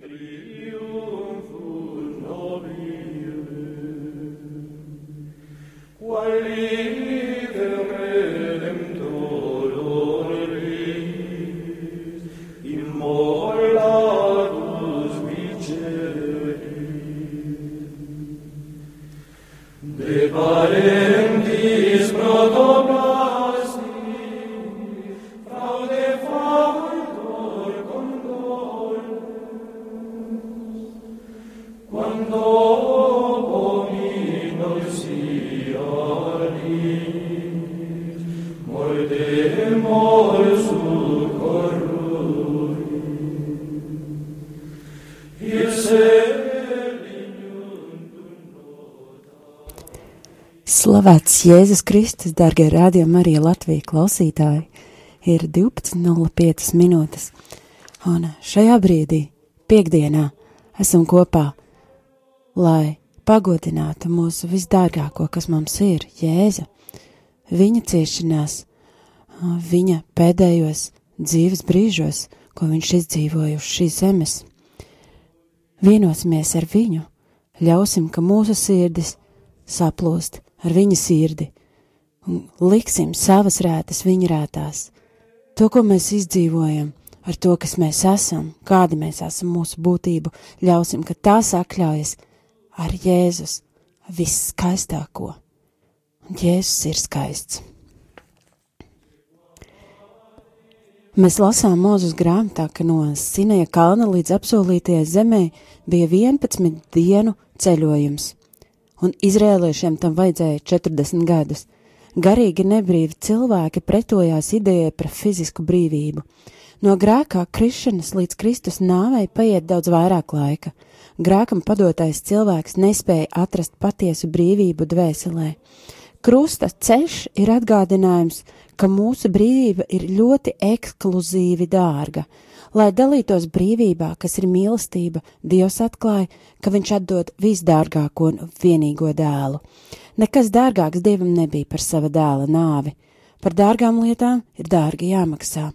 Christi Slavēts Jēzus Kristus, darbie rādījumi arī Latvijas klausītāji. Ir 12.05 minūtes, un šajā brīdī, piekdienā, esam kopā, lai pagodinātu mūsu visdārgāko, kas mums ir, Jēzu, viņa ciešanās, viņa pēdējos dzīves brīžos, ko viņš izdzīvoja uz šīs zemes. Vienosimies ar viņu, ļausim, ka mūsu sirdis saplūst ar viņa sirdi un liksim savas rētas viņa rētās. To, ko mēs izdzīvojam, ar to, kas mēs esam, kādi mēs esam mūsu būtību, ļausim, ka tā sakļaujas ar Jēzus viskaistāko. Un Jēzus ir skaists. Mēs lasām mūzus grāmatā, ka no Sinēja kalna līdz apsolītajai zemē bija 11 dienu ceļojums un izrēliešiem tam vajadzēja 40 gadus. Garīgi nebrīvi cilvēki pretojās idejai par fizisku brīvību. No grēkā krišanas līdz Kristus nāvei paiet daudz vairāk laika. Grēkam padotais cilvēks nespēja atrast patiesu brīvību dvēselē. Krusta ceļš ir atgādinājums, ka mūsu brīvība ir ļoti ekskluzīvi dārga, Lai dalītos brīvībā, kas ir mīlestība, Dievs atklāja, ka viņš atdod visdārgāko un vienīgo dēlu. Nekas dārgāks Dievam nebija par sava dēla nāvi. Par dārgām lietām ir dārgi jāmaksā.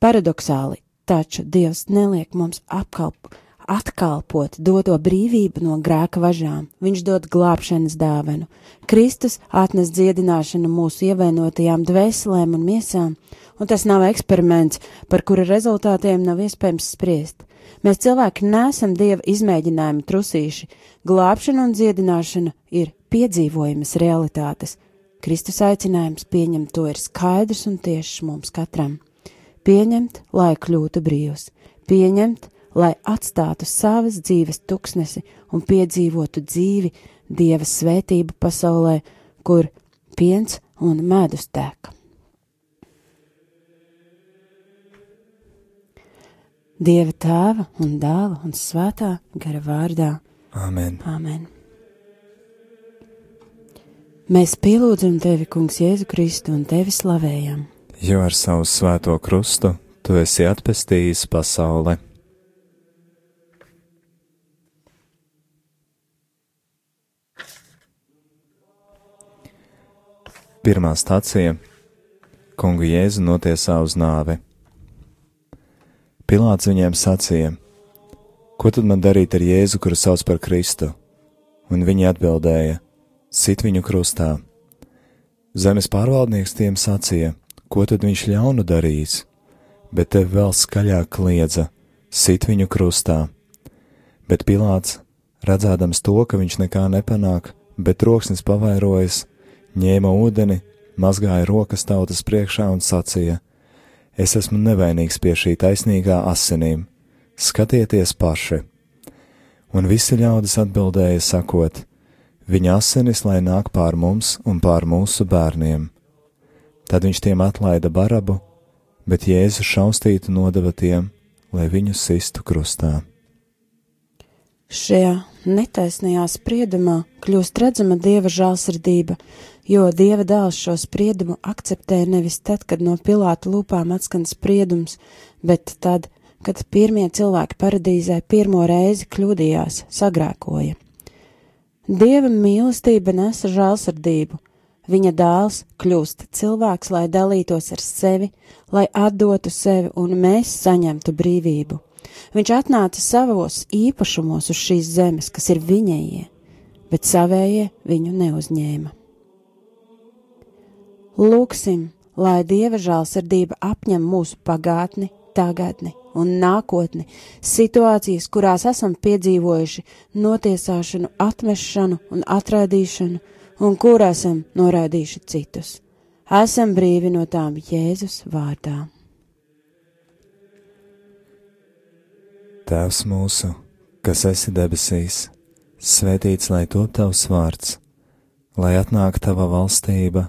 Paradoxāli, taču Dievs neliek mums apkalpot atkalpot doto brīvību no grēka važām. Viņš dod glābšanas dāvanu. Kristus atnes dziedināšanu mūsu ievainotajām dvēselēm un miesām, un tas nav eksperiments, par kura rezultātiem nav iespējams spriest. Mēs cilvēki nesam dieva izmēģinājumi trusīši, glābšana un dziedināšana ir piedzīvojamas realitātes. Kristus aicinājums pieņemt to ir skaidrs un tiešs mums katram. Pieņemt, lai kļūtu brīvs, pieņemt, lai atstātu savas dzīves tuksnesi un piedzīvotu dzīvi Dieva svētību pasaulē, kur piens un medus tek. Dieva tēva un dēla un svētā gara vārdā. Amen. Amen. Mēs pielūdzam tevi, Kungs, Jēzu Kristu un tevi slavējam. Jo ar savu svēto krustu tu esi atpestījis pasauli. Pirmā stācija - Kungu Jēzu notiesā uz nāvi. Pilāts viņiem sacīja: Ko tad man darīt ar Jēzu, kuru sauc par Kristu? Un viņi atbildēja: Sit viņu krustā. Zemes pārvaldnieks tiem sacīja: Ko tad viņš ļaunu darīs? Bet te vēl skaļāk kliedza: Sit viņu krustā. Bet Pilāts, redzēdams to, ka viņš nekā nepanāk, bet troksnis pavairojas, ņēma ūdeni, mazgāja rokas tautas priekšā un sacīja: Es esmu nevainīgs pie šī taisnīgā asinīm, skatieties paši! Un visi ļaudis atbildēja, sakot: Viņa asinis lai nāk pār mums un pār mūsu bērniem. Tad viņš tiem atlaida barabu, bet Jēzu šaustītu nodeva tiem, lai viņu sistu krustā. Šajā netaisnajā spriedumā kļūst redzama dieva žēlsirdība, jo dieva dēls šo spriedumu akceptē nevis tad, kad no Pilāta lūpām atskan spriedums, bet tad, kad pirmie cilvēki paradīzē pirmo reizi kļūdījās, sagrēkoja. Dieva mīlestība nesa žēlsirdību, viņa dēls kļūst cilvēks, lai dalītos ar sevi, lai atdotu sevi un mēs saņemtu brīvību. Viņš atnāca savos īpašumos uz šīs zemes, kas ir viņējie, bet savējie viņu neuzņēma. Lūksim, lai Dieva žēlsirdība apņem mūsu pagātni, tagadni un nākotni, situācijas, kurās esam piedzīvojuši notiesāšanu, atmešanu un atraidīšanu, un kur esam noraidījuši citus. Esam brīvi no tām Jēzus vārdā. Tēvs mūsu, kas esi debesīs, svētīts lai top tavs vārds, lai atnāk tava valstība,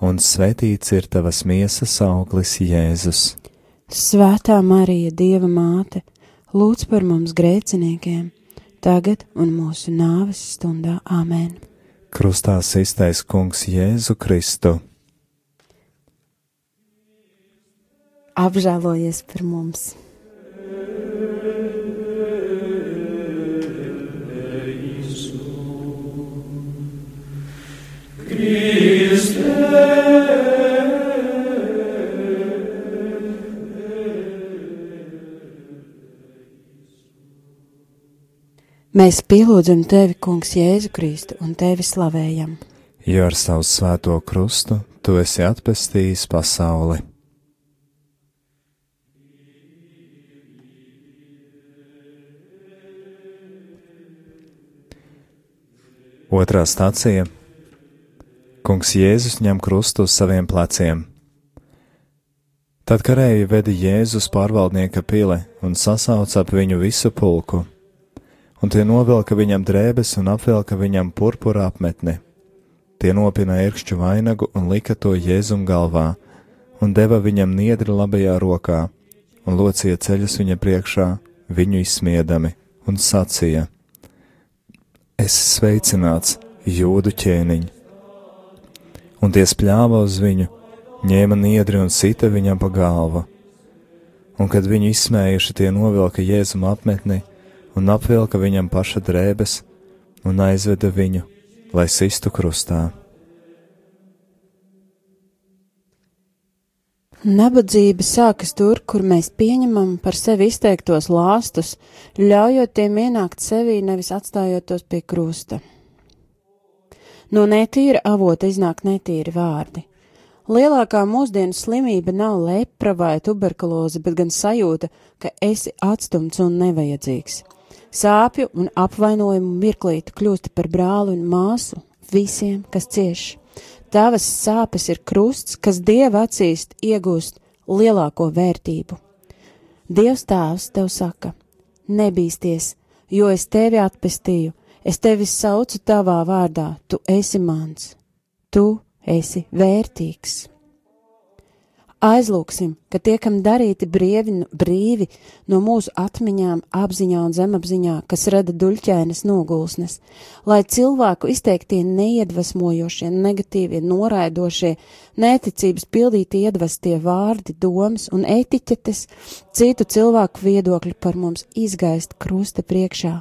un svētīts ir tavas miesas auglis Jēzus. Svētā Marija, Dieva māte! lūdz par mums grēciniekiem, tagad un mūsu nāves stundā Āmen. Krustā iztais Kungs Jēzu Kristu. Apžēlojies par mums! Mēs pielūdzam tevi, Kungs, Jēzu Kristu un tevi slavējam. Jo ar savu svēto krustu tu esi atpestījis pasauli. Otrā stācija Kungs Jēzus ņem krustu uz saviem pleciem. Tad karēji veda Jēzus pārvaldnieka pili un sasauca ap viņu visu pulku un tie novilka viņam drēbes un apvelka viņam purpura apmetni. Tie nopina ērkšķu vainagu un lika to jēzum galvā, un deva viņam niedri labajā rokā, un locīja ceļus viņa priekšā, viņu izsmiedami, un sacīja: Es sveicināts, jūdu ķēniņ! Un tie spļāva uz viņu, ņēma niedri un sita viņam pa galvu. Un kad viņu izsmējuši, tie novilka jēzum apmetni, un apvilka viņam paša drēbes un aizveda viņu, lai sistu krustā. Nabadzība sākas tur, kur mēs pieņemam par sevi izteiktos lāstus, ļaujot tiem ienākt sevī, nevis atstājot tos pie krusta. No netīra avota iznāk netīri vārdi. Lielākā mūsdienu slimība nav lepra vai tuberkuloze, bet gan sajūta, ka esi atstumts un nevajadzīgs. Sāpju un apvainojumu mirklīti kļūsti par brāli un māsu visiem, kas cieš. Tavas sāpes ir krusts, kas dieva acīst iegūst lielāko vērtību. Dievs tēvs tev saka: Nebīsties, jo es tevi atpestīju, es tevi saucu tavā vārdā, tu esi mans, tu esi vērtīgs. Aizlūksim, ka tiekam darīti brievi, brīvi no mūsu atmiņām, apziņā un zemapziņā, kas rada duļķēnas nogulsnes, lai cilvēku izteiktie neiedvesmojošie, negatīvie, noraidošie, neticības pildīti iedvestie vārdi, domas un etiķetes, citu cilvēku viedokļi par mums izgaist krusta priekšā.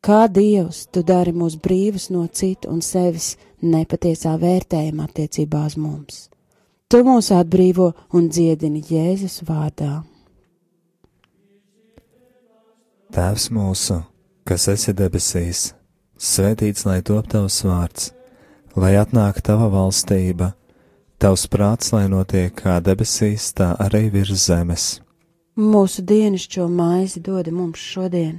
Kā Dievs, tu dari mūs brīvus no citu un sevis nepatiesā vērtējuma attiecībā uz mums. Tu mūs atbrīvo un dziedini Jēzus vārdā. Tēvs mūsu, kas esi debesīs, svētīts lai top tavs vārds, lai atnāk tava valstība, tavs prāts, lai notiek kā debesīs, tā arī virs zemes. Mūsu dienascho maizi dod mums šodien,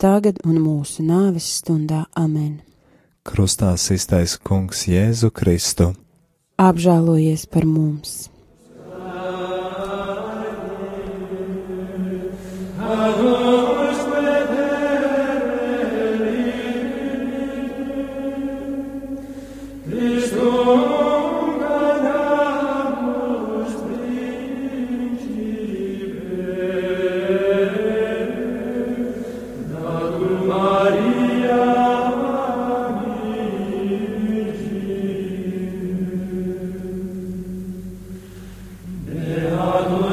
tagad un mūsu nāves stundā. Amen! Krustā iztais Kungs Jēzu Kristu. Apžēlojies par mums!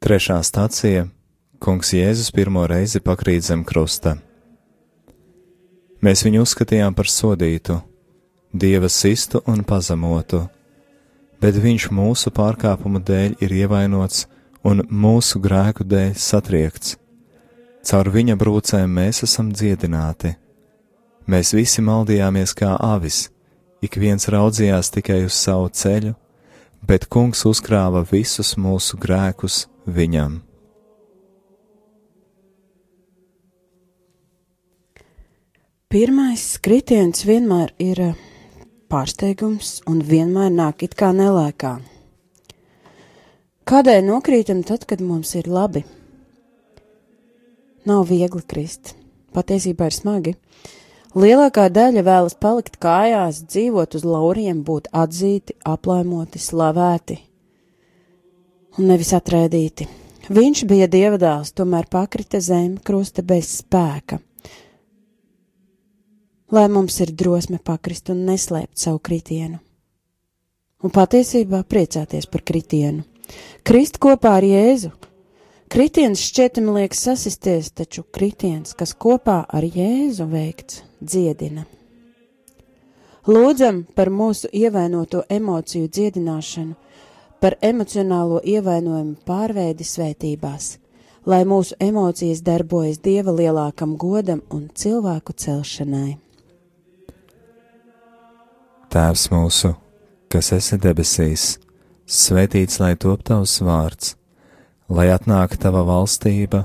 Trešā stācija - Kungs Jēzus pirmo reizi pakrīt zem krusta. Mēs viņu uzskatījām par sodītu, dieva sistu un pazemotu, bet viņš mūsu pārkāpumu dēļ ir ievainots un mūsu grēku dēļ satriekts Caur viņa brūcēm mēs esam dziedināti. Mēs visi maldījāmies kā avis, ik viens raudzījās tikai uz savu ceļu, bet kungs uzkrāva visus mūsu grēkus viņam. Pirmais kritiens vienmēr ir eh, pārsteigums un vienmēr nāk it kā nelēkā. Kādēļ nokrītam tad, kad mums ir labi? Nav viegli krist. Patiesībā ir smagi. Lielākā daļa vēlas palikt kājās, dzīvot uz lauriem, būt atzīti, aplaimoti, slavēti un nevis atrēdīti. Viņš bija dievadāls, tomēr pakrita zem krusta bez spēka. Lai mums ir drosme pakrist un neslēpt savu kritienu. Un patiesībā priecāties par kritienu. Krist kopā ar Jēzu, Kritiens šķietami liek sasisties, taču kritiens, kas kopā ar Jēzu veikts, dziedina. Lūdzam par mūsu ievainoto emociju dziedināšanu, par emocionālo ievainojumu pārveidi svētībās, lai mūsu emocijas darbojas Dieva lielākam godam un cilvēku celšanai. Tēvs mūsu, kas esi debesīs, svētīts lai top tavs vārds lai atnāk tava valstība,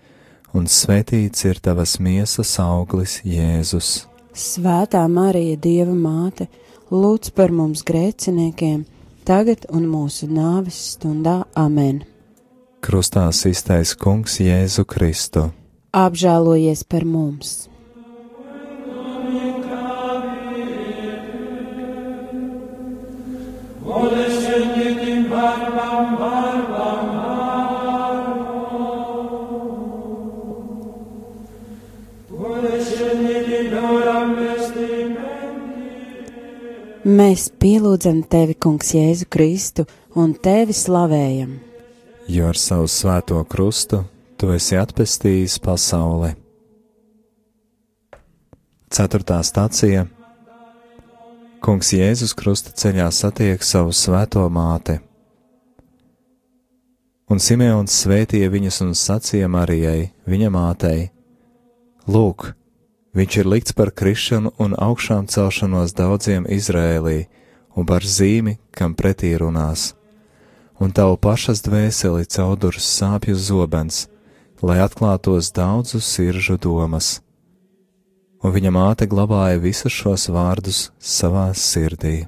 un svētīts ir tavas miesas auglis, Jēzus. Svētā Marija, Dieva māte, lūdz par mums grēciniekiem, tagad un mūsu nāves stundā Amen. Krustā iztais Kungs Jēzu Kristu. Apžēlojies par mums! Volește din barbam, barbam, Mēs pielūdzam tevi, Kungs, Jēzu Kristu un tevi slavējam. Jo ar savu svēto krustu tu esi atpestījis pasauli. Ceturtā stācija Kungs Jēzus krusta ceļā satiek savu svēto māti. Un Simeons svētīja viņus un sacīja Marijai, viņa mātei: Lūk, Viņš ir likts par krišanu un augšām celšanos daudziem Izrēlī un par zīmi, kam pretī runās. Un tavu pašas dvēseli caudurs sāpju zobens, lai atklātos daudzu siržu domas. Un viņa māte glabāja visus šos vārdus savā sirdī.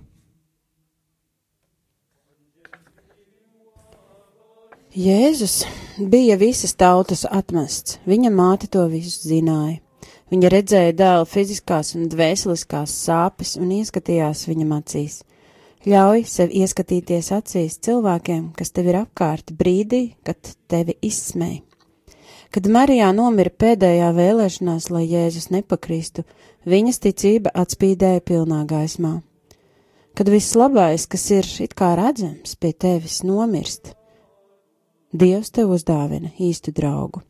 Jēzus bija visas tautas atmests, viņa māte to visu zināja. Viņa redzēja dēla fiziskās un dvēseliskās sāpes un ieskatījās viņam acīs. Ļauj sev ieskatīties acīs cilvēkiem, kas tev ir apkārt brīdī, kad tevi izsmēja. Kad Marijā nomira pēdējā vēlēšanās, lai Jēzus nepakristu, viņas ticība atspīdēja pilnā gaismā. Kad viss labais, kas ir it kā redzams pie tevis, nomirst, Dievs tev uzdāvina īstu draugu.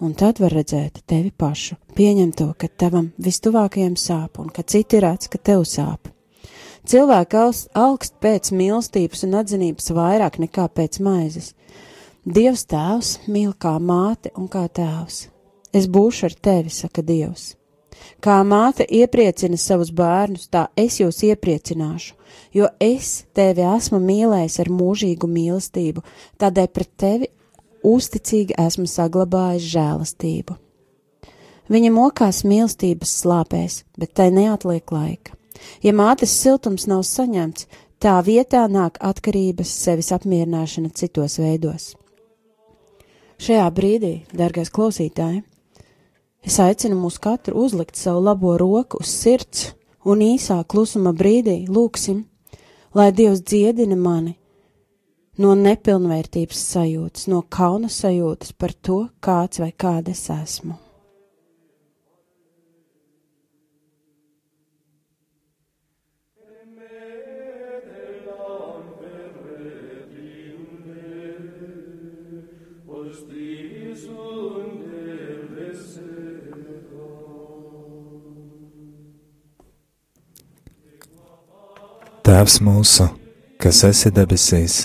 Un tad var redzēt tevi pašu, pieņem to, ka tavam vistuvākajam sāp un ka citi redz, ka tev sāp. Cilvēki augst pēc mīlestības un atzinības vairāk nekā pēc maizes. Dievs tēvs mīl kā māte un kā tēvs. Es būšu ar tevi, saka Dievs. Kā māte iepriecina savus bērnus, tā es jūs iepriecināšu, jo es tevi esmu mīlējis ar mūžīgu mīlestību, tādēļ pret tevi uzticīgi esmu saglabājis žēlastību. Viņa mokās mīlestības slāpēs, bet tai neatliek laika. Ja mātes siltums nav saņemts, tā vietā nāk atkarības sevis apmierināšana citos veidos. Šajā brīdī, dārgais klausītāj, es aicinu mūs katru uzlikt savu labo roku uz sirds un īsā klusuma brīdī lūksim, lai Dievs dziedina mani no nepilnvērtības sajūtas, no kauna sajūtas par to, kāds vai kāda es esmu. Tēvs mūsu, kas esi debesīs,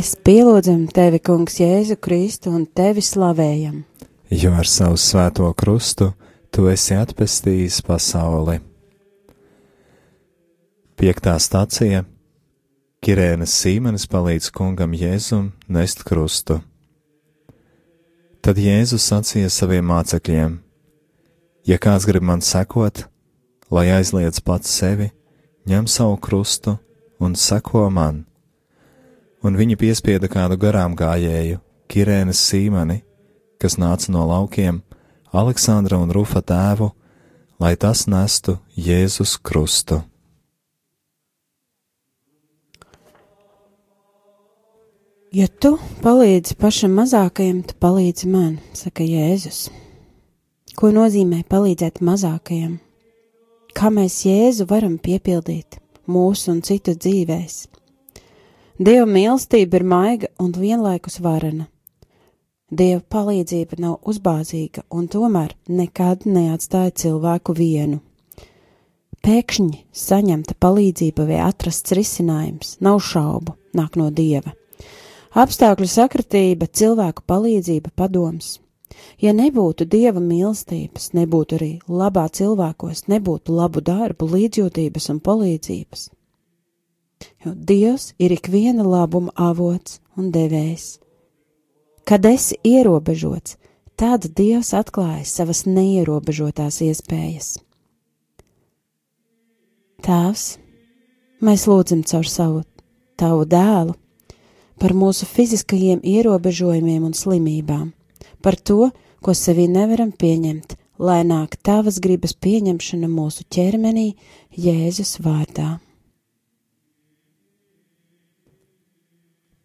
Mēs pielūdzam tevi, Kungs, Jēzu Kristu un tevi slavējam. Jo ar savu svēto krustu tu esi atpestījis pasauli. Piektā stācija Kirēnas Sīmenis palīdz kungam Jēzum nest krustu. Tad Jēzus sacīja saviem mācekļiem: Ja kāds grib man sekot, lai aizliedz pats sevi, ņem savu krustu un seko man un viņi piespieda kādu garām gājēju, Kirēnas Sīmani, kas nāca no laukiem, Aleksandra un Rufa tēvu, lai tas nestu Jēzus krustu. Ja tu palīdzi pašam mazākajam, tu palīdzi man, saka Jēzus. Ko nozīmē palīdzēt mazākajam? Kā mēs Jēzu varam piepildīt mūsu un citu dzīvēs? Dieva mīlestība ir maiga un vienlaikus varena. Dieva palīdzība nav uzbāzīga un tomēr nekad neatstāja cilvēku vienu. Pēkšņi saņemta palīdzība vai atrasts risinājums, nav šaubu, nāk no dieva. Apstākļu sakritība, cilvēku palīdzība, padoms. Ja nebūtu dieva mīlestības, nebūtu arī labā cilvēkos, nebūtu labu darbu, līdzjūtības un palīdzības jo Dievs ir ikviena labuma avots un devējs. Kad esi ierobežots, tad Dievs atklāja savas neierobežotās iespējas. Tēvs, mēs lūdzam caur savu tavu dēlu par mūsu fiziskajiem ierobežojumiem un slimībām, par to, ko sevī nevaram pieņemt, lai nāk tavas gribas pieņemšana mūsu ķermenī Jēzus vārdā.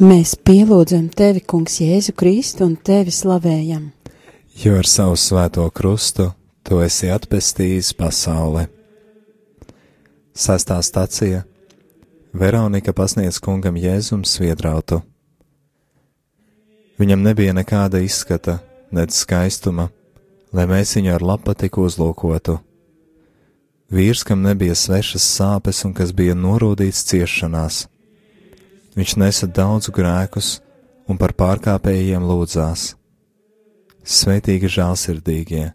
Mēs pielūdzam tevi, Kungs, Jēzu Kristu un tevi slavējam. Jo ar savu svēto krustu tu esi atpestījis pasauli. Sastā stacija Veronika pasniedz kungam Jēzum sviedrautu. Viņam nebija nekāda izskata, nec skaistuma, lai mēs viņu ar lapatiku uzlūkotu. Vīrs, kam nebija svešas sāpes un kas bija norūdīts ciešanās Viņš nesa daudz grēkus un par pārkāpējiem lūdzās. Sveitīgi žēlsirdīgie,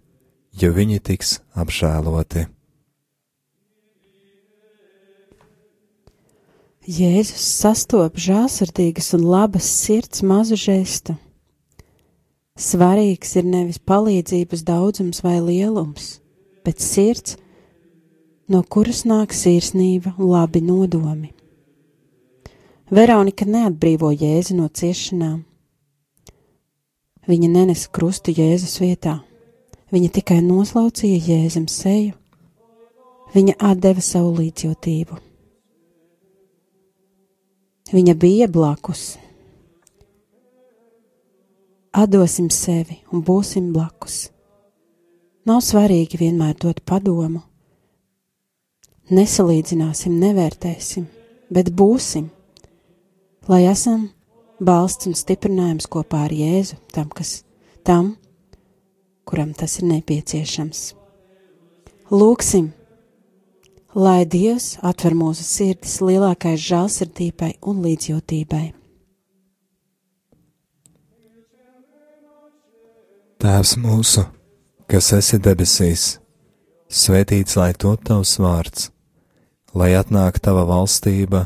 jo viņi tiks apžēloti. Jēzus sastop žēlsirdīgas un labas sirds mazu žestu. Svarīgs ir nevis palīdzības daudzums vai lielums, bet sirds, no kuras nāk sirsnība un labi nodomi. Veronika neatbrīvo Jēzu no ciešanām. Viņa nenesa krustu Jēzus vietā, viņa tikai noslaucīja Jēzum seju, viņa atdeva savu līdzjūtību. Viņa bija blakus. Atdosim sevi un būsim blakus. Nav svarīgi vienmēr dot padomu. Nesalīdzināsim, nevērtēsim, bet būsim lai esam balsts un stiprinājums kopā ar Jēzu tam, kas tam, kuram tas ir nepieciešams. Lūksim, lai Dievs atver mūsu sirdis lielākai žēlsirdībai un līdzjūtībai. Tēvs mūsu, kas esi debesīs, svētīts lai top tavs vārds, lai atnāk tava valstība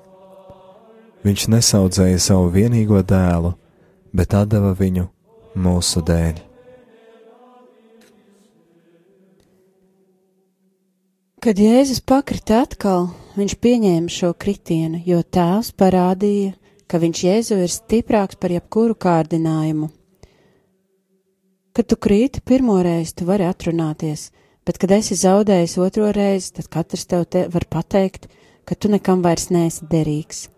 Viņš nesaudzēja savu vienīgo dēlu, bet deva viņu mūsu dēļ. Kad Jēzus pakrita atkal, viņš pieņēma šo kritienu, jo tēvs parādīja, ka viņš Jēzu ir stiprāks par jebkuru kārdinājumu. Kad tu krīti pirmo reizi, tu vari atrunāties, bet, kad esi zaudējis otro reizi, tad katrs tev te var pateikt, ka tu nekam vairs neesi derīgs.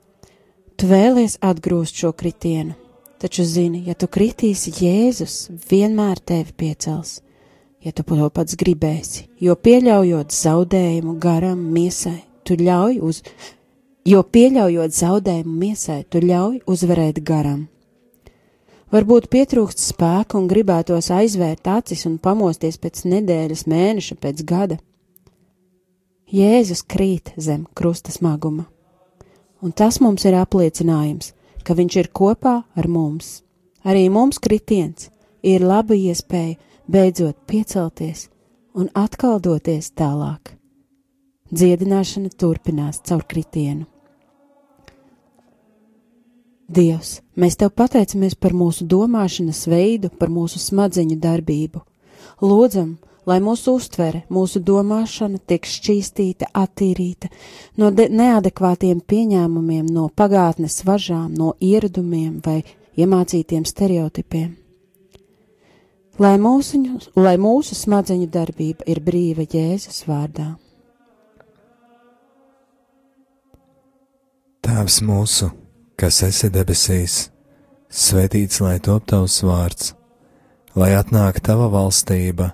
Tu vēlies atgrūst šo kritienu, taču zini, ja tu kritīsi, Jēzus vienmēr tevi piecels ja tu to pats gribēsi, jo pieļaujot zaudējumu garam miesai, tu ļauj uz, jo pieļaujot zaudējumu miesai, tu ļauj uzvarēt garam. Varbūt pietrūkst spēka un gribētos aizvērt acis un pamosties pēc nedēļas, mēneša, pēc gada. Jēzus krīt zem krusta smaguma, un tas mums ir apliecinājums, ka viņš ir kopā ar mums. Arī mums kritiens ir laba iespēja beidzot piecelties un atkal doties tālāk. Dziedināšana turpinās caur kritienu. Dievs, mēs Tev pateicamies par mūsu domāšanas veidu, par mūsu smadzeņu darbību. Lūdzam, lai mūsu uztvere, mūsu domāšana tiek šķīstīta, attīrīta no neadekvātiem pieņēmumiem, no pagātnes važām, no ieradumiem vai iemācītiem stereotipiem lai mūsu, lai mūsu smadzeņu darbība ir brīva Jēzus vārdā. Tēvs mūsu, kas esi debesīs, svētīts lai top tavs vārds, lai atnāk tava valstība,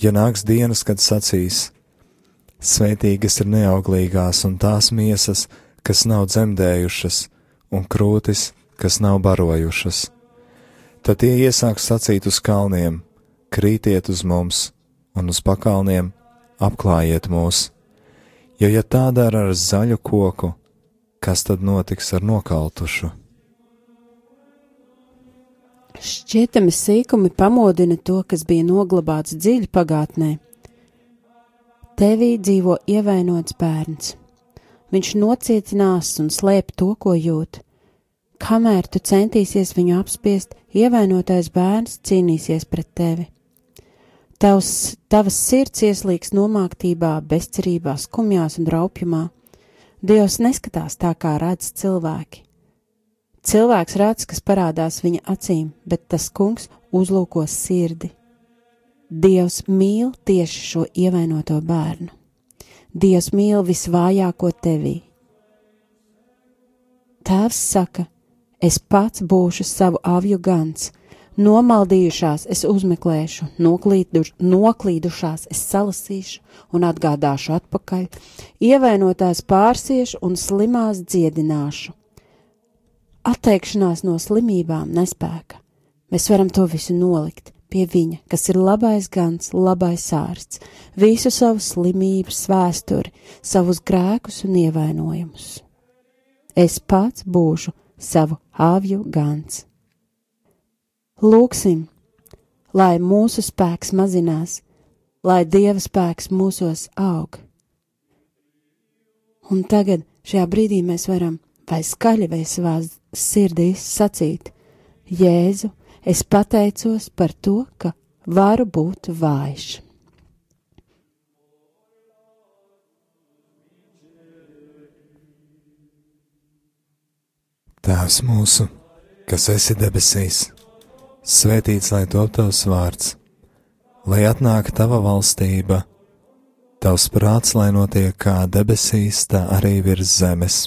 ja nāks dienas, kad sacīs: Svētīgas ir neauglīgās un tās miesas, kas nav dzemdējušas, un krūtis, kas nav barojušas. Tad tie iesāks sacīt uz kalniem: Krītiet uz mums, un uz pakalniem apklājiet mūs. Jo ja tā dara ar zaļu koku, kas tad notiks ar nokaltušu? Šķietami sīkumi pamodina to, kas bija noglabāts dziļi pagātnē. Tevī dzīvo ievainots bērns. Viņš nocietinās un slēp to, ko jūt. Kamēr tu centīsies viņu apspiest, ievainotais bērns cīnīsies pret tevi. Tavs, tavas sirds ieslīgs nomāktībā, bezcerībā, skumjās un raupjumā. Dievs neskatās tā, kā redz cilvēki. Cilvēks redz, kas parādās viņa acīm, bet tas kungs uzlūko sirdi. Dievs mīl tieši šo ievainoto bērnu. Dievs mīl visvājāko tevī. Tēvs saka, es pats būšu savu avju gans, nomaldījušās es uzmeklēšu, noklīdu, noklīdušās es salasīšu un atgādāšu atpakaļ, ievainotās pārsiešu un slimās dziedināšu Atteikšanās no slimībām nespēka. Mēs varam to visu nolikt pie viņa, kas ir labais gans, labais ārsts, visu savu slimības vēsturi, savus grēkus un ievainojumus. es pats būšu savu avju gans. Lūksim, lai mūsu spēks mazinās, lai Dieva spēks mūsos aug. Un tagad, šajā brīdī, mēs varam vai skaļi vai savā sirdīs sacīt: Jēzu, es pateicos par to, ka varu būt vājš. Tēvs mūsu, kas esi debesīs, svētīts lai top tavs vārds, lai atnāk tava valstība, tavs prāts, lai notiek kā debesīs, tā arī virs zemes.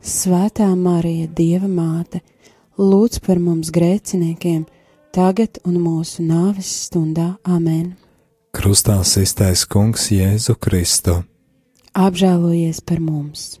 Svētā Marija, Dieva māte, lūdz par mums grēciniekiem, tagad un mūsu nāves stundā Āmen. Krustā iztais Kungs Jēzu Kristu. Apžēlojies par mums!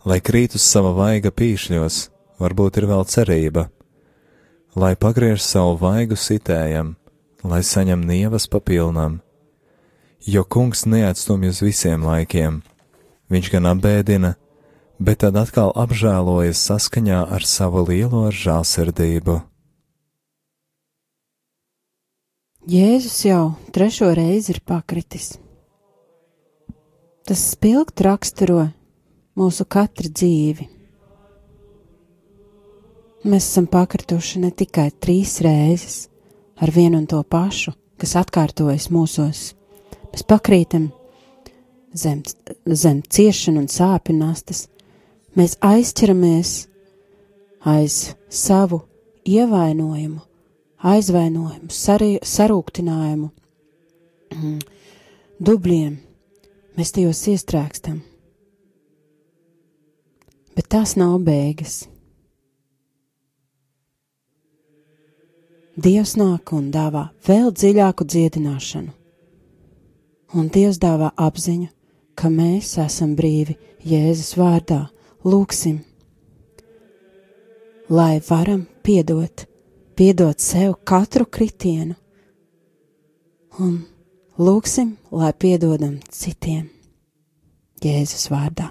Lai krīt uz sava vaiga pīšļos, varbūt ir vēl cerība, lai pagriež savu vaigu sitējam, lai saņem nievas papilnam, jo kungs neatstumj uz visiem laikiem, viņš gan apbēdina, bet tad atkal apžēlojas saskaņā ar savu lielo žālsirdību. Jēzus jau trešo reizi ir pakritis. Tas spilgti raksturo mūsu katru dzīvi. Mēs esam pakrituši ne tikai trīs reizes ar vienu un to pašu, kas atkārtojas mūsos. Mēs pakrītam zem, zem ciešanu un sāpju nastas. Mēs aizķeramies aiz savu ievainojumu, aizvainojumu, sarī, sarūktinājumu, mm, dubļiem, mēs tajos iestrēgstam. Bet tās nav beigas. Dievs nāk un dāvā vēl dziļāku dziedināšanu, un Dievs dāvā apziņu, ka mēs esam brīvi Jēzus vārdā. Lūksim, lai varam piedot piedot sev katru kritienu un lūksim, lai piedodam citiem Jēzus vārdā.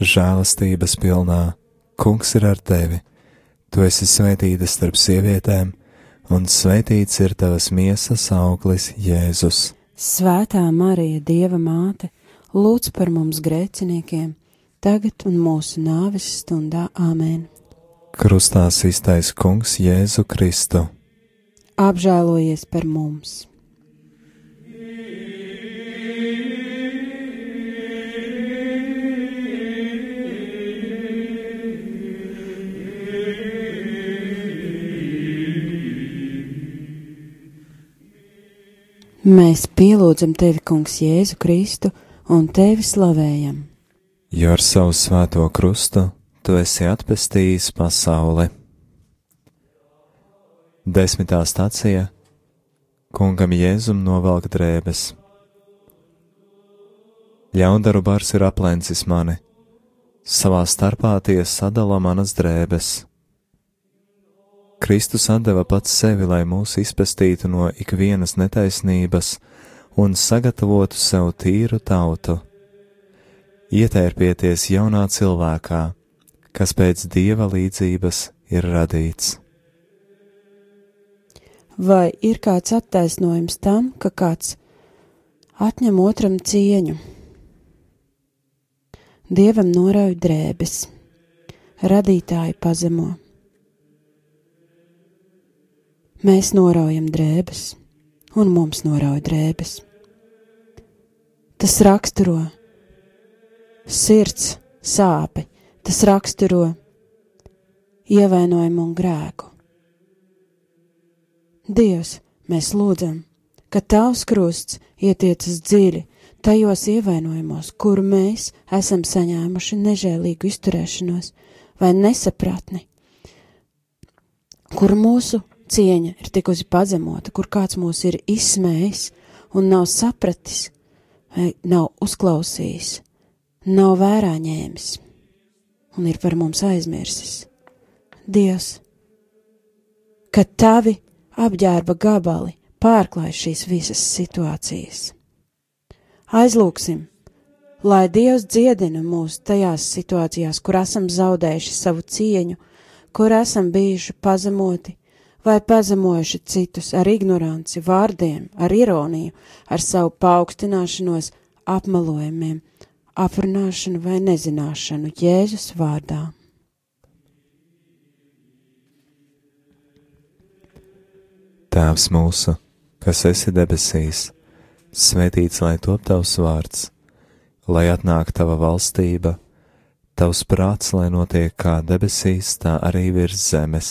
žēlastības pilnā, Kungs ir ar tevi. Tu esi svētīta starp sievietēm, un svētīts ir tavas miesas auglis, Jēzus. Svētā Marija, Dieva māte, lūdz par mums grēciniekiem! tagad un mūsu nāves stundā Āmen. Krustā iztais Kungs Jēzu Kristu. Apžēlojies par mums! Mēs pielūdzam tevi, Kungs, Jēzu Kristu un tevi slavējam. Jo ar savu svēto krustu tu esi atpestījis pasauli. Desmitā stacija Kungam Jēzum novelk drēbes. Ļaundaru bars ir aplencis mani, savā starpā tie sadala manas drēbes. Kristus deva pats sevi, lai mūs izpestītu no ikvienas netaisnības un sagatavotu sev tīru tautu. Ietērpieties jaunā cilvēkā, kas pēc dieva līdzības ir radīts. Vai ir kāds attaisnojums tam, ka kāds atņem otram cieņu? Dievam norauj drēbes, radītāju pazemo. Mēs noraujam drēbes, un mums norauj drēbes. Tas raksturo sirds sāpi, tas raksturo ievainojumu un grēku. Dievs, mēs lūdzam, ka tavs krusts ietiecas dziļi tajos ievainojumos, kuru mēs esam saņēmuši nežēlīgu izturēšanos vai nesapratni, kur mūsu cieņa ir tikusi pazemota, kur kāds mūs ir izsmējis un nav sapratis vai nav uzklausījis, nav vērā ņēmis un ir par mums aizmirsis. Dievs, ka tavi apģērba gabali pārklāj šīs visas situācijas aizlūksim, lai Dievs dziedina mūs tajās situācijās, kur esam zaudējuši savu cieņu, kur esam bijuši pazemoti vai pazemojuši citus ar ignoranci, vārdiem, ar ironiju, ar savu paaugstināšanos, apmelojumiem, aprunāšanu vai nezināšanu Jēzus vārdā. Tēvs mūsu, kas esi debesīs, Svētīts lai top tavs vārds, lai atnāk tava valstība, tavs prāts, lai notiek kā debesīs, tā arī virs zemes.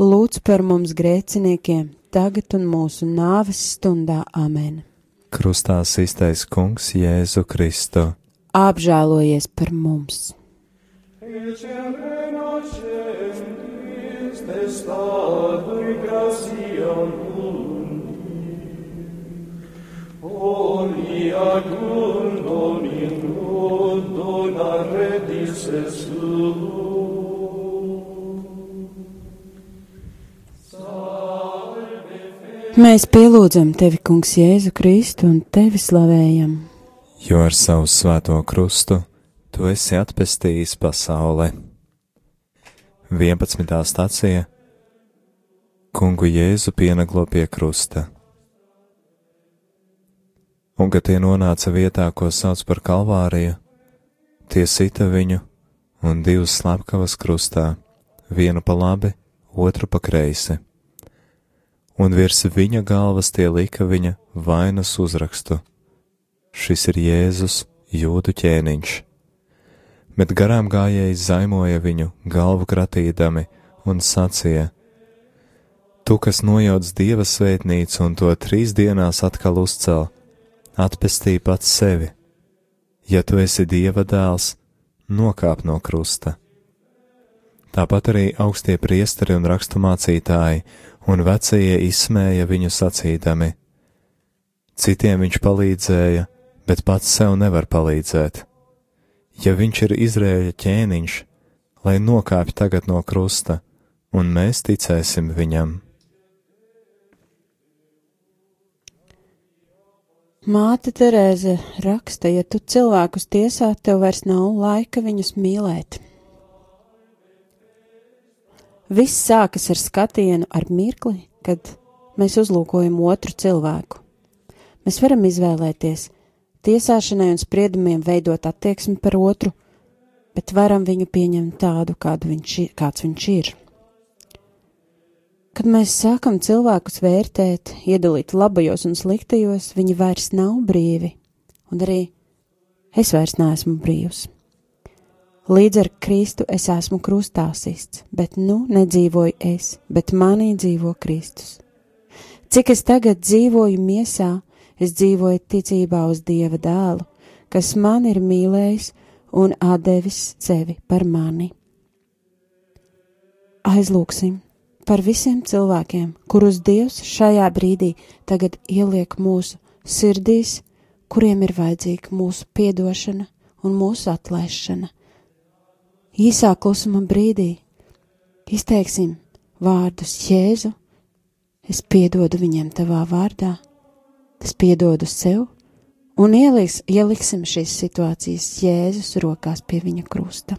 lūdz par mums grēciniekiem, tagad un mūsu nāves stundā Amen. Krustā iztais Kungs Jēzu Kristu. Apžēlojies par mums! Testadui graciam Mēs pielūdzam tevi, Kungs, Jēzu Kristu un tevi slavējam. Jo ar savu svēto krustu tu esi atpestījis pasaulē. 11. stācija Kungu Jēzu pienaglo pie krusta un kad tie nonāca vietā, ko sauc par Kalvāriju, tie sita viņu un divus slepkavas krustā, vienu pa labi, otru pa kreisi. Un virs viņa galvas tie lika viņa vainas uzrakstu: Šis ir Jēzus, jūdu ķēniņš. Bet garām gājēji zaimoja viņu galvu kratīdami un sacīja: Tu, kas nojauc dieva svētnīcu un to trīs dienās atkal uzcēl, atpestī pats sevi. Ja tu esi dieva dēls, nokāp no krusta. Tāpat arī augstie priesteri un raksturmācītāji un vecie izsmēja viņu sacīdami. Citiem viņš palīdzēja, bet pats sev nevar palīdzēt. Ja viņš ir Izrēļa ķēniņš, lai nokāpj tagad no krusta, un mēs ticēsim viņam. Māte Terēze raksta, ja tu cilvēkus tiesā, tev vairs nav laika viņus mīlēt. Viss sākas ar skatienu, ar mirkli, kad mēs uzlūkojam otru cilvēku. Mēs varam izvēlēties tiesāšanai un spriedumiem veidot attieksmi par otru, bet varam viņu pieņemt tādu, kādu viņš, kāds viņš ir. Kad mēs sākam cilvēkus vērtēt, iedalīt labajos un sliktajos, viņi vairs nav brīvi, un arī es vairs neesmu brīvs. Līdz ar Kristu es esmu krustā sists, bet nu nedzīvoju es, bet manī dzīvo Kristus. Cik es tagad dzīvoju miesā, es dzīvoju ticībā uz Dieva dēlu, kas man ir mīlējis un atdevis sevi par mani. Aizlūksim par visiem cilvēkiem, kurus Dievs šajā brīdī tagad ieliek mūsu sirdīs, kuriem ir vajadzīga mūsu piedošana un mūsu atlaišana īsā klusuma brīdī izteiksim vārdus Jēzu, es piedodu viņam tavā vārdā, es piedodu sev, un ieliks, ieliksim šīs situācijas Jēzus rokās pie viņa krusta.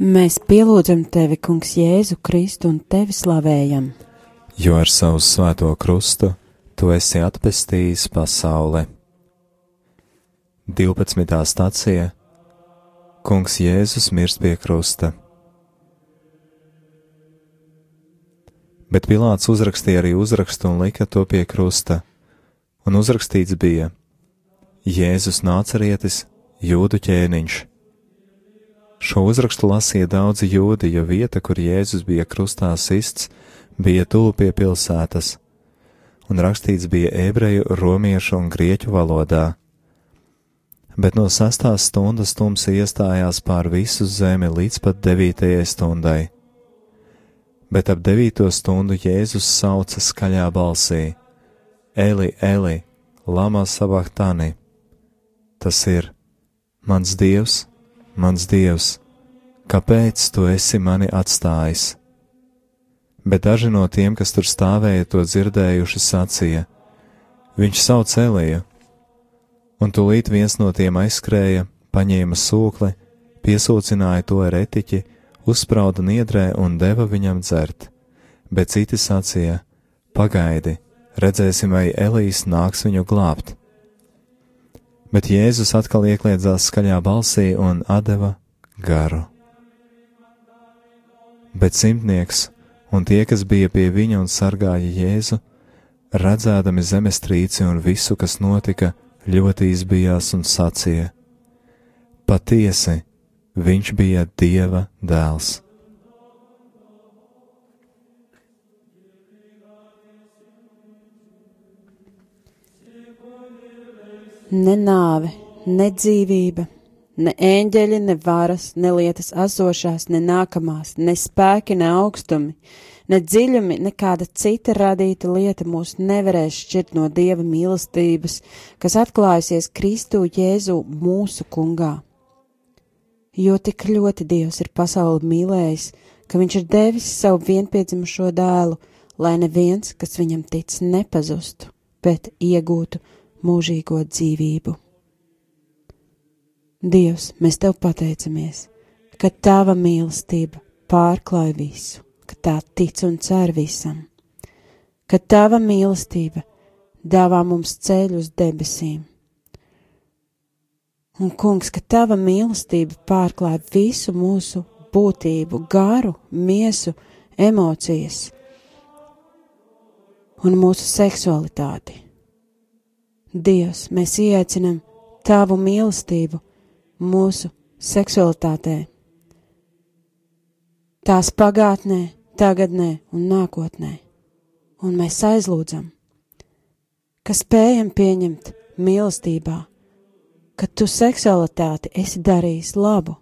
Mēs pielūdzam tevi, Kungs, Jēzu Kristu un tevi slavējam. Jo ar savu svēto krustu tu esi atpestījis pasauli. 12. stācija Kungs Jēzus mirst pie krusta. Bet Pilārs uzrakstīja arī uzrakstu un lika to pie krusta, un uzrakstīts bija: Jēzus nācerietis, jūdu ķēniņš. Šo uzrakstu lasīja daudzi jūdi, jo vieta, kur Jēzus bija krustā sists, bija tuvu pie pilsētas, un rakstīts bija ebreju, romiešu un grieķu valodā. Bet no sastās stundas tumsa iestājās pār visu zemi līdz pat devītajai stundai. Bet ap devīto stundu Jēzus sauca skaļā balsī: Eli, Eli, lama sabahtani! Tas ir mans dievs, mans dievs, kāpēc tu esi mani atstājis? Bet daži no tiem, kas tur stāvēja, to dzirdējuši, sacīja: Viņš sauc Eliju, un tūlīt viens no tiem aizskrēja, paņēma sūkli, piesūcināja to ar etiķi, uzsprauda niedrē un deva viņam dzert, bet citi sacīja: Pagaidi, redzēsim, vai Elijas nāks viņu glābt bet Jēzus atkal iekļiedzās skaļā balsī un deva garu. Bet simtnieks un tie, kas bija pie viņa un sargāja Jēzu, redzēdami zemestrīci un visu, kas notika, ļoti izbijās un sacīja: Patiesi, viņš bija Dieva dēls. ne nāve, ne dzīvība, ne eņģeļi, ne varas, ne lietas esošās, ne nākamās, ne spēki, ne augstumi, Ne dziļumi, nekāda cita radīta lieta mūs nevarēs šķirt no Dieva mīlestības, kas atklājusies Kristu Jēzu mūsu kungā. Jo tik ļoti Dievs ir pasauli mīlējis, ka viņš ir devis savu vienpiedzimušo dēlu, lai neviens, kas viņam tic, nepazustu, bet iegūtu mūžīgo dzīvību. Dievs, mēs tev pateicamies, ka tava mīlestība pārklāj visu ka tā tic un cer visam, ka tava mīlestība dāvā mums ceļu uz debesīm. Un, kungs, ka tava mīlestība pārklāj visu mūsu būtību, garu, miesu, emocijas un mūsu seksualitāti. Dievs, mēs ieaicinam tavu mīlestību mūsu seksualitātē, tās pagātnē, tagadnē un nākotnē, un mēs aizlūdzam, ka spējam pieņemt mīlestībā, ka tu seksualitāti esi darījis labu,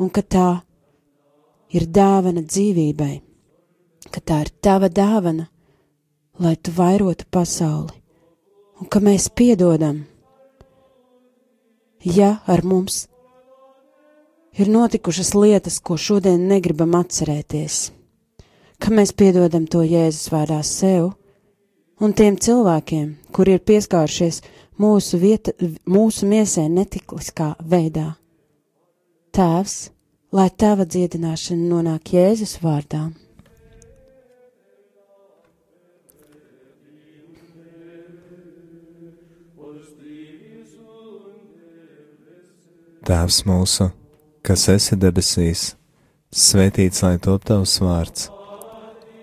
un ka tā ir dāvana dzīvībai, ka tā ir tava dāvana, lai tu vairotu pasauli, un ka mēs piedodam, ja ar mums ir notikušas lietas, ko šodien negribam atcerēties ka mēs piedodam to Jēzus vārdā sev un tiem cilvēkiem, kuri ir pieskāršies mūsu, vieta, mūsu miesē netikliskā veidā. Tēvs, lai tava dziedināšana nonāk Jēzus vārdā. Tēvs mūsu, kas esi debesīs, svētīts lai top tavs vārds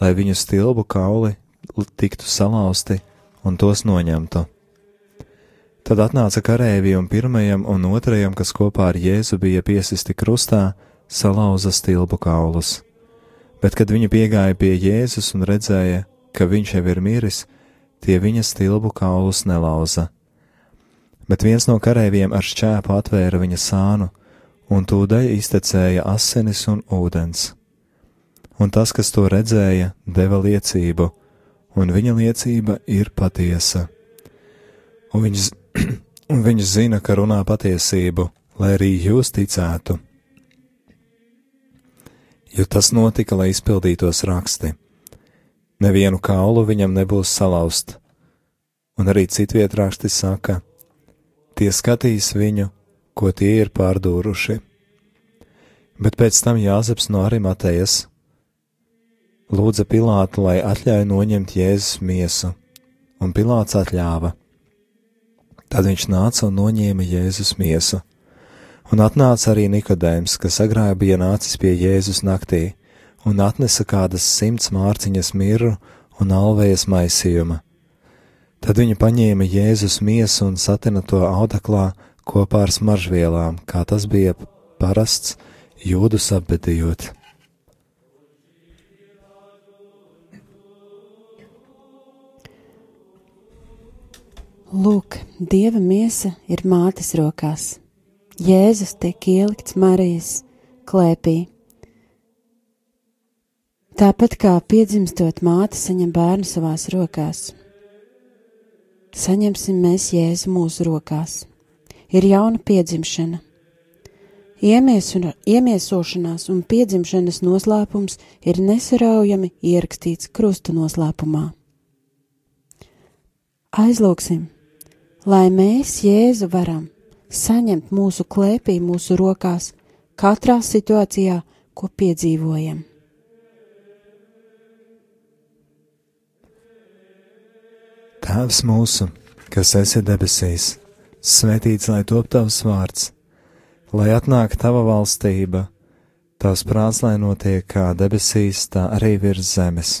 lai viņu stilbu kauli tiktu salauzti un tos noņemtu. Tad atnāca karēvi un pirmajam un otrajam, kas kopā ar Jēzu bija piesisti krustā, salauza stilbu kaulus. Bet, kad viņi piegāja pie Jēzus un redzēja, ka viņš jau ir miris, tie viņa stilbu kaulus nelauza. Bet viens no karēviem ar šķēpu atvēra viņa sānu, un tūdaļ iztecēja asinis un ūdens un tas, kas to redzēja, deva liecību, un viņa liecība ir patiesa. Un viņš, un viņš zina, ka runā patiesību, lai arī jūs ticētu. Jo tas notika, lai izpildītos raksti. Nevienu kaulu viņam nebūs salauzt, un arī citviet raksti saka, tie skatīs viņu, ko tie ir pārdūruši. Bet pēc tam Jāzeps no Arimatejas, lūdza Pilātu, lai atļauj noņemt Jēzus miesu, un Pilāts atļāva. Tad viņš nāca un noņēma Jēzus miesu. Un atnāca arī Nikodējums, kas agrāk bija nācis pie Jēzus naktī, un atnesa kādas simts mārciņas mirru un alvējas maisījuma. Tad viņa paņēma Jēzus miesu un satina to audeklā kopā ar smaržvielām, kā tas bija parasts jūdus apbedījot. Lūk, dieva miesa ir mātes rokās. Jēzus tiek ielikts Marijas klēpī. Tāpat kā piedzimstot māte saņem bērnu savās rokās, saņemsim mēs Jēzu mūsu rokās. Ir jauna piedzimšana. Iemiesuna, iemiesošanās un piedzimšanas noslēpums ir nesaraujami ierakstīts krusta noslēpumā. Aizlūksim! Lai mēs Jēzu varam saņemt mūsu klēpī, mūsu rokās, katrā situācijā, ko piedzīvojam. Tēvs mūsu, kas esi debesīs, svētīts lai top tavs vārds, lai atnāk tava valstība, tavs prāts lai notiek kā debesīs, tā arī virs zemes.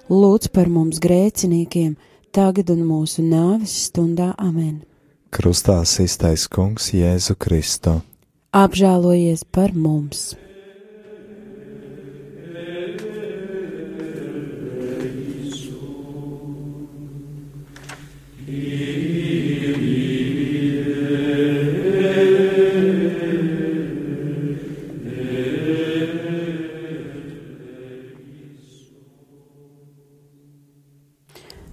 Lūdz par mums grēciniekiem, tagad un mūsu nāves stundā amen. Krustā iztais kungs Jēzu Kristu. Apžēlojies par mums!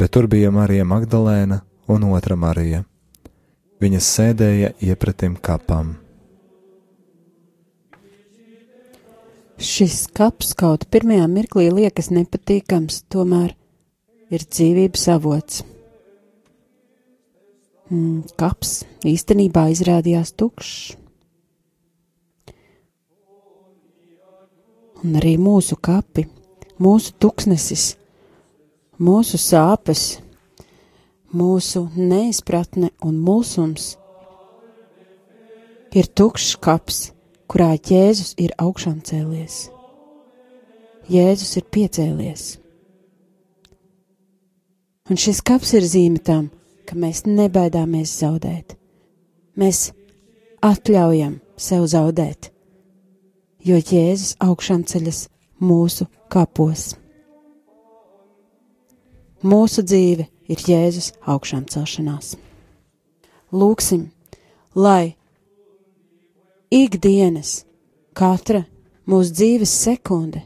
bet tur bija Marija Magdalēna un otra Marija. Viņas sēdēja iepratim kapam. Šis kaps kaut pirmajā mirklī liekas nepatīkams, tomēr ir dzīvības avots. Mm, kaps īstenībā izrādījās tukšs. Un arī mūsu kapi, mūsu tuksnesis mūsu sāpes, mūsu neizpratne un mulsums ir tukšs kaps, kurā Jēzus ir augšām cēlies. Jēzus ir piecēlies. Un šis kaps ir zīme tam, ka mēs nebaidāmies zaudēt. Mēs atļaujam sev zaudēt, jo Jēzus augšām ceļas mūsu kapos. Mūsu dzīve ir Jēzus augšām celšanās. Lūksim, lai ikdienas katra mūsu dzīves sekunde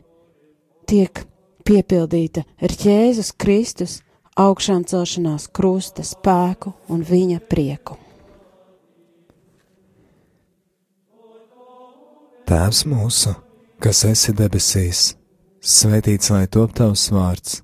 tiek piepildīta ar Jēzus Kristus augšām celšanās krusta spēku un viņa prieku. Tēvs mūsu, kas esi debesīs, svētīts lai top tavs vārds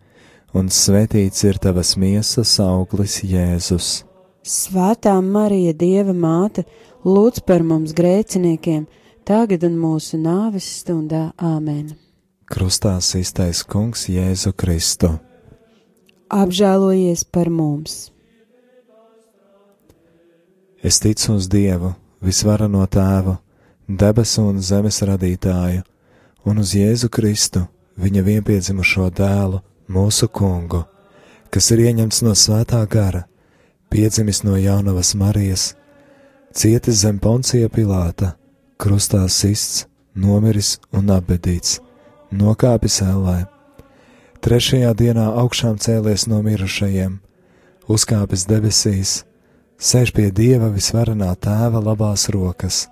un svētīts ir tavas miesas auglis, Jēzus. Svētā Marija, Dieva māte, lūdz par mums grēciniekiem, tagad un mūsu nāves stundā Āmen. Krustā iztais Kungs Jēzu Kristu. Apžēlojies par mums! Es ticu uz Dievu, visvarano tēvu, debesu un zemes radītāju, un uz Jēzu Kristu, viņa vienpiedzimušo dēlu, mūsu kungu, kas ir ieņemts no svētā gara, piedzimis no jaunavas Marijas, cietis zem poncija Pilāta, krustā sists, nomiris un apbedīts, nokāpis ellē. Trešajā dienā augšām cēlies no mirušajiem, uzkāpis debesīs, sēž pie Dieva visvarenā tēva labās rokas,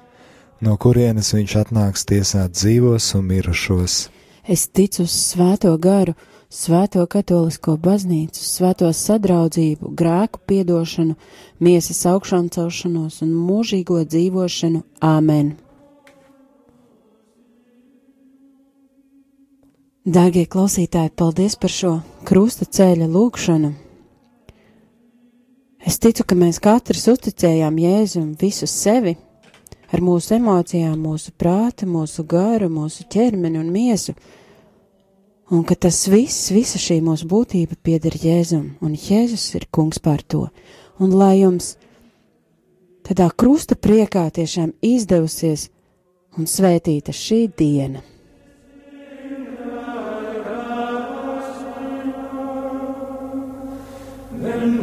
no kurienes viņš atnāks tiesāt dzīvos un mirušos. Es ticu uz svēto garu, svēto katolisko baznīcu, svēto sadraudzību, grēku piedošanu, miesas augšām celšanos un mūžīgo dzīvošanu. Āmen! Dārgie klausītāji, paldies par šo krusta ceļa lūgšanu! Es ticu, ka mēs katrs uzticējām Jēzum visu sevi, ar mūsu emocijām, mūsu prātu, mūsu garu, mūsu ķermeni un miesu, un ka tas viss, visa šī mūsu būtība pieder Jēzum, un Jēzus ir kungs pār to, un lai jums tādā krusta priekā tiešām izdevusies un svētīta šī diena. Then